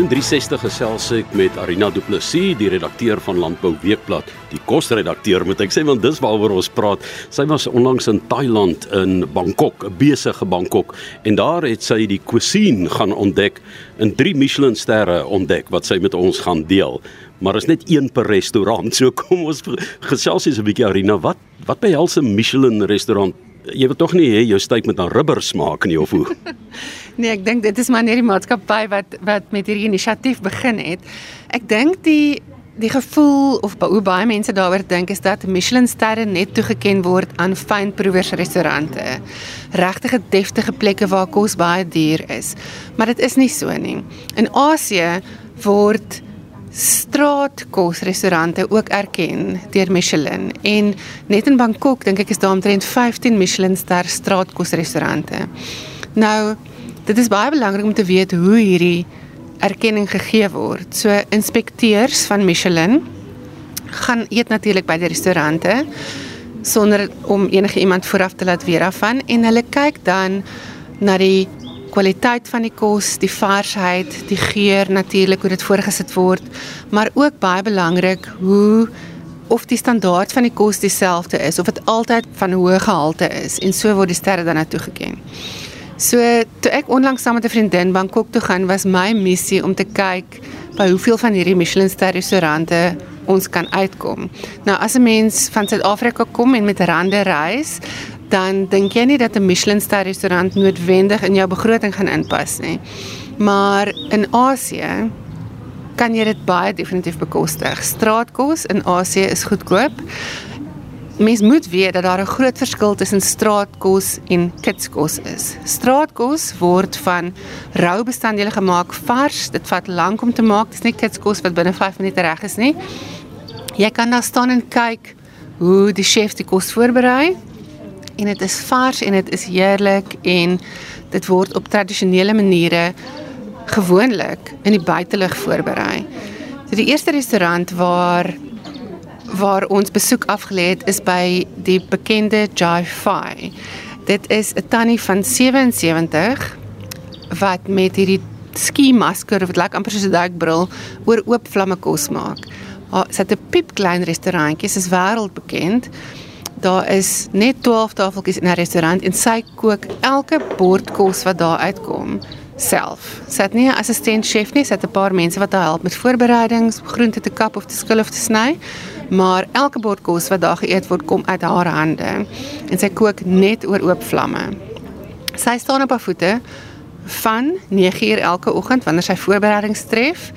In 360 gesels ek met Arina Du Plessis, die redakteur van Landbou Weekblad, die kosredakteur moet ek sê want dis waaroor ons praat. Sy was onlangs in Thailand in Bangkok, 'n besige Bangkok, en daar het sy die cuisine gaan ontdek en 3 Michelin sterre ontdek wat sy met ons gaan deel. Maar is net een per restaurant. So kom ons gesels eens 'n bietjie Arina, wat wat behels 'n Michelin restaurant? Jy wil tog nie hê jou steak met 'n rubber smaak nie of hoe? Nee, ek dink dit is maar net die maatskappy wat wat met hierdie inisiatief begin het. Ek dink die die gevoel of hoe baie mense daaroor dink is dat Michelin sterre net toegeken word aan fynproevers restaurante. Regtige deftige plekke waar kos baie duur is. Maar dit is nie so nie. In Asië word straatkosrestaurante ook erken deur Michelin en net in Bangkok dink ek is daar omtrent 15 Michelin ster straatkosrestaurante. Nou Dit is baie belangrik om te weet hoe hierdie erkenning gegee word. So inspekteurs van Michelin gaan eet natuurlik by die restaurante sonder om enige iemand vooraf te laat weet daarvan en hulle kyk dan na die kwaliteit van die kos, die varsheid, die geur natuurlik hoe dit voorgesit word, maar ook baie belangrik hoe of die standaard van die kos dieselfde is of dit altyd van hoë gehalte is en so word die sterre dan nou toegeken. So toe ek onlangs saam met 'n vriendin Bangkok toe gaan, was my missie om te kyk by hoeveel van hierdie Michelin ster restaurante ons kan uitkom. Nou as 'n mens van Suid-Afrika kom en met rande reis, dan dink jy nie dat 'n Michelin ster restaurant noodwendig in jou begroting gaan inpas nie. Maar in Asië kan jy dit baie definitief bekostig. Straatkos in Asië is goedkoop mens moet weet dat daar 'n groot verskil tussen straatkos en kitskos is. Straatkos word van rou bestanddele gemaak, vars. Dit vat lank om te maak. Dis nie kitskos wat binne 5 minute reg is nie. Jy kan daar staan en kyk hoe die chef die kos voorberei. En dit is vars en dit is heerlik en dit word op tradisionele maniere gewoonlik in die buitelug voorberei. So die eerste restaurant waar waar ons besoek afgelê het is by die bekende Jai Fi. Dit is 'n tannie van 77 wat met hierdie ski masker dit lyk amper soos 'n duikbril oor oop vlamme kos maak. Sy het 'n piep klein restaurantjie, is wêreldbekend. Daar is net 12 tafeltjies in 'n restaurant en sy kook elke bord kos wat daar uitkom self. Sy het nie 'n assistent chef nie, sy het 'n paar mense wat haar help met voorbereidings, groente te kap of te skil of te sny maar elke bord kos wat daar geëet word kom uit haar hande en sy kook net oor oop vlamme. Sy staan op haar voete van 9uur elke oggend wanneer sy voorbereidings tref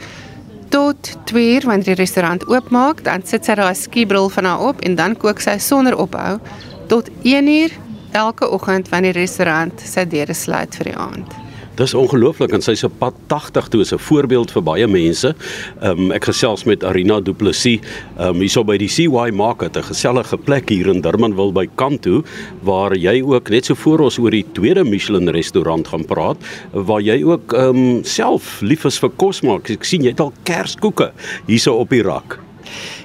tot 2uur wanneer die restaurant oopmaak, dan sit sy daai skibril van haar op en dan kook sy sonder ophou tot 1uur elke oggend wanneer die restaurant sy deure sluit vir die aand. Dis ongelooflik en sy's op pad 80 toe is 'n voorbeeld vir baie mense. Ehm um, ek gesels met Arina Du Plessis ehm um, hierso by die CY Market, 'n gesellige plek hier in Durbanville by Kanto waar jy ook net so voor ons oor die tweede Michelin restaurant gaan praat waar jy ook ehm um, self lief is vir kos maak. Ek sien jy het al kerskoeke hierso op die rak.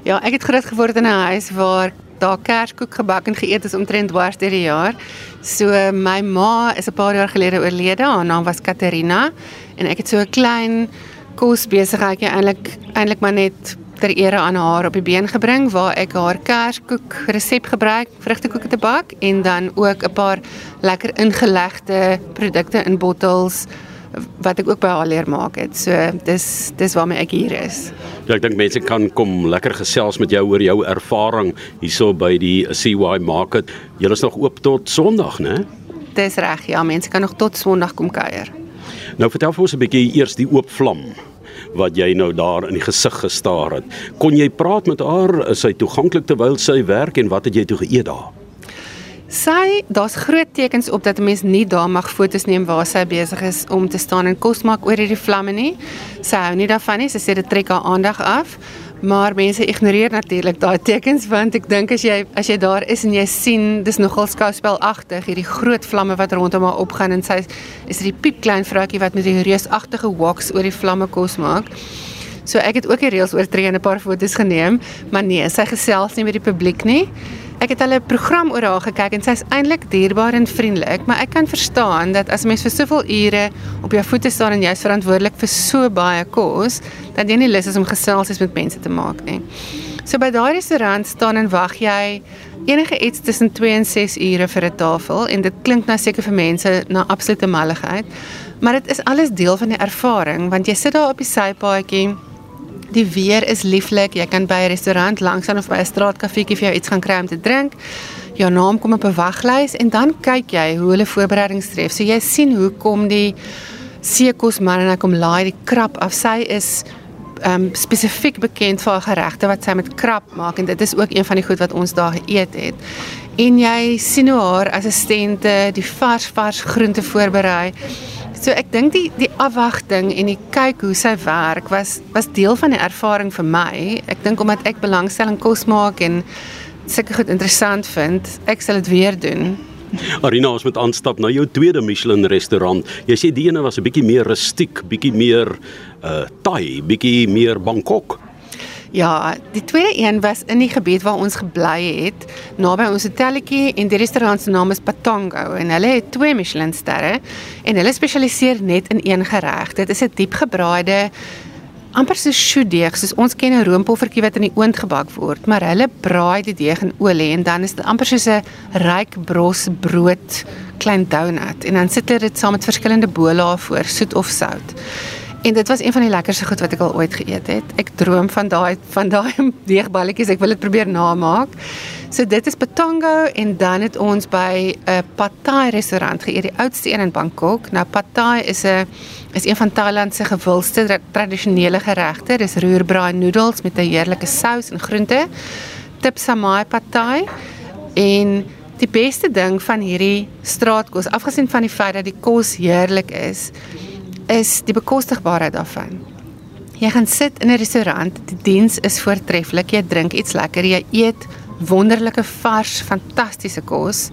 Ja, ek het groot geword in 'n huis waar daar kerskoek gebak en geëet is omtrent dwars deur die jaar. So my ma is 'n paar jaar gelede oorlede. Haar naam was Katerina en ek het so 'n klein kos besigheidjie eintlik eintlik maar net ter ere aan haar op die been gebring waar ek haar kerskoek resep gebruik, vrugtekoeke te bak en dan ook 'n paar lekker ingelegde produkte in bottels wat ek ook by haar leer maak het. So dis dis waarmee ek hier is. Ja, ek dink mense kan kom lekker gesels met jou oor jou ervaring hierso by die CY Market. Julle is nog oop tot Sondag, né? Dis reg. Ja, mense kan nog tot Sondag kom kuier. Nou vertel vir ons 'n bietjie eers die oop vlam wat jy nou daar in die gesig gestaar het. Kon jy praat met haar? Is sy toeganklik terwyl sy werk en wat het jy toe geëet daar? Sy, daar's groot tekens op dat 'n mens nie daar mag fotos neem waar sy besig is om te staan en kos maak oor hierdie vlamme nie. Sy hou nie daarvan nie. Sy sê dit trek haar aandag af. Maar mense ignoreer natuurlik daai tekens want ek dink as jy as jy daar is en jy sien dis nogal skouspelagtig hierdie groot vlamme wat rondom haar opgaan en sy is hierdie piep klein vroutjie wat met die reusagtige woks oor die vlamme kos maak. So ek het ook die reëls oortree en 'n paar foto's geneem, maar nee, sy gesels nie met die publiek nie. Ek het hulle program oor haar gekyk en sy's eintlik dierbaar en vriendelik, maar ek kan verstaan dat as mens vir soveel ure op jou voete staan en jy's verantwoordelik vir so baie kos, dat jy nie lus is om geselsies met mense te maak nie. So by daai restaurant staan en wag jy enige iets tussen 2 en 6 ure vir 'n tafel en dit klink nou seker vir mense na absolute malligheid. Maar dit is alles deel van die ervaring want jy sit daar op die sypaadjie. Die weer is lieflik. Jy kan by 'n restaurant langs aan of by 'n straatkafeetjie vir jou iets gaan kry om te drink. Jou naam kom op 'n waglys en dan kyk jy hoe hulle voorbereidings tref. So jy sien hoe kom die seekosman en hy kom laai die krap af. Sy is um spesifiek bekend vir haar geregte wat sy met krap maak en dit is ook een van die goed wat ons daar geëet het. En jy sien hoe haar assistente die vars vars groente voorberei. So ek dink die die afwagting en die kyk hoe sy werk was was deel van die ervaring vir my. Ek dink omdat ek belangstelling kos maak en seker goed interessant vind, ek sal dit weer doen. Arina ons moet aanstap na jou tweede Michelin restaurant. Jy sê die ene was 'n bietjie meer rustiek, bietjie meer uh Thai, bietjie meer Bangkok. Ja, die tweede een was in die gebied waar ons gebly het, naby ons hotelletjie en die restaurant se naam is Patango en hulle het twee Michelin sterre en hulle spesialiseer net in een gereg. Dit is 'n diepgebraaide amper so sjoedeeg soos ons ken 'n roompoffertjie wat in die oond gebak word, maar hulle braai die deeg in olie en dan is dit amper soos 'n ryk bros brood klein donut en dan sit hulle dit saam met verskillende bolaa voor, soet of sout. En dit was een van die lekkerste goed wat ek al ooit geëet het. Ek droom van daai van daai deegballetjies. Ek wil dit probeer namaak. So dit is Patango en dan het ons by 'n Pad Thai restaurant geëet, die oudste een in Bangkok. Nou Pad Thai is 'n is een van Thailand se gewildste tradisionele geregte. Dis roerbraai noedels met 'n heerlike sous en groente. Tip Samai Pad Thai. En die beste ding van hierdie straatkos, afgesien van die feit dat die kos heerlik is, is die bekostigbaarheid daarvan. Jy gaan sit in 'n restaurant, die diens is voortreffelik, jy drink iets lekker, jy eet wonderlike vars, fantastiese kos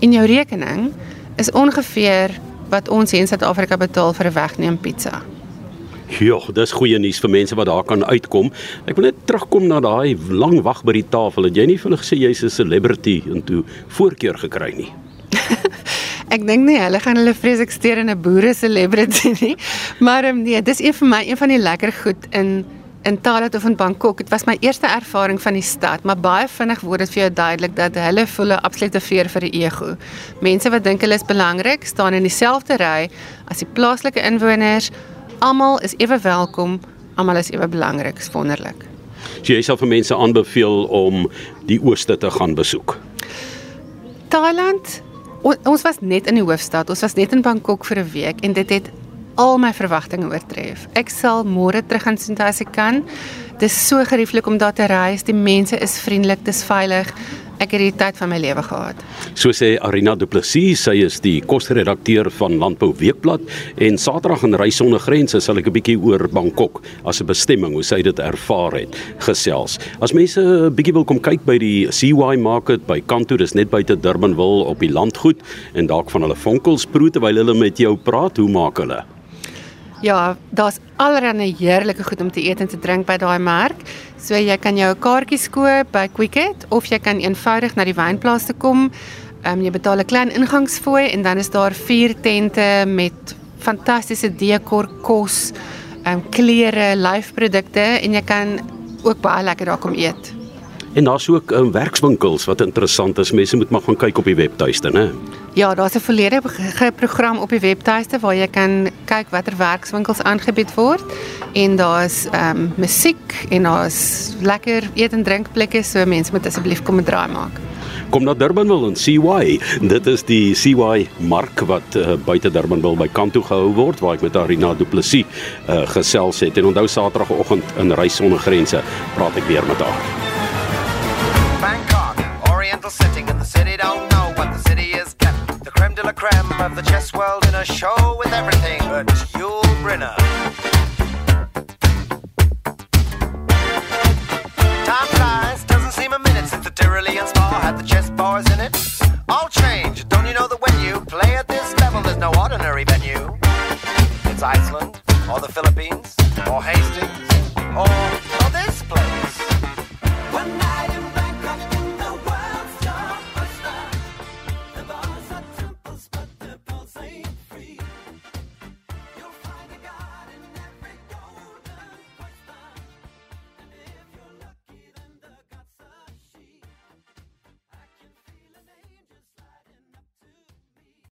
en jou rekening is ongeveer wat ons hier in Suid-Afrika betaal vir 'n wegneem pizza. Ja, dis goeie nuus vir mense wat daar kan uitkom. Ek wil net terugkom na daai lang wag by die tafel. Het jy nie vir hulle gesê jy's 'n celebrity en toe voorkeur gekry nie? Ek dink nie hulle gaan hulle vreeslik steur in 'n boere celebrity nie. Maar um, nee, dis een van my een van die lekker goed in in Thailand of in Bangkok. Dit was my eerste ervaring van die stad, maar baie vinnig word dit vir jou duidelik dat hulle voel 'n absolute veer vir die ego. Mense wat dink hulle is belangrik, staan in dieselfde ry as die plaaslike inwoners. Almal is ewe welkom, almal is ewe belangrik, wonderlik. So jy sal vir mense aanbeveel om die ooste te gaan besoek. Thailand O, ons was net in die hoofstad. Ons was net in Bangkok vir 'n week en dit het al my verwagtinge oortref. Ek sal môre terug as ek kan. Dit is so gerieflik om daar te reis. Die mense is vriendelik, dit is veilig. Ek het die tyd van my lewe gehad. So sê Arina Du Plessis, sy is die kosredakteur van Landbou Weekblad en Saterdag in Reis sonder grense sal ek 'n bietjie oor Bangkok as 'n bestemming, hoe sy dit ervaar het, gesels. As mense 'n bietjie wil kom kyk by die CY Market by Kanto, dis net buite Durbanville op die landgoed en dalk van hulle vonkels proe terwyl hulle met jou praat, hoe maak hulle? Ja, daar's allerlei heerlike goed om te eet en te drink by daai merk. So jy kan jou kaartjies koop by Quicket of jy kan eenvoudig na die wynplaas toe kom. Ehm um, jy betaal 'n klein ingangsfooi en dan is daar vier tente met fantastiese dekor, kos, ehm um, klere, lyfprodukte en jy kan ook baie lekker daar kom eet. En daar's ook um, werkswinkels wat interessant is. Mense moet maar gaan kyk op die webtuiste, né? Ja, daar's 'n volledige program op die webtuiste waar jy kan kyk watter werkswinkels aangebied word en daar's ehm um, musiek en daar's lekker eet en drinkplekke, so mense moet asseblief kom 'n draai maak. Kom na Durbanville en CY. Dit is die CY mark wat uh, buite Durbanville by kant toe gehou word waar ek met Arina Du Plessis uh, gesels het. En onthou Saterdagoggend in Reis sonder grense praat ek weer met haar. Of world in a show with everything but Yul Brynner. Time flies, doesn't seem a minute since the Tyrolean spa had the chess bars in it. All change, don't you know that when you play at this level, there's no ordinary venue? It's Iceland, or the Philippines, or Hastings,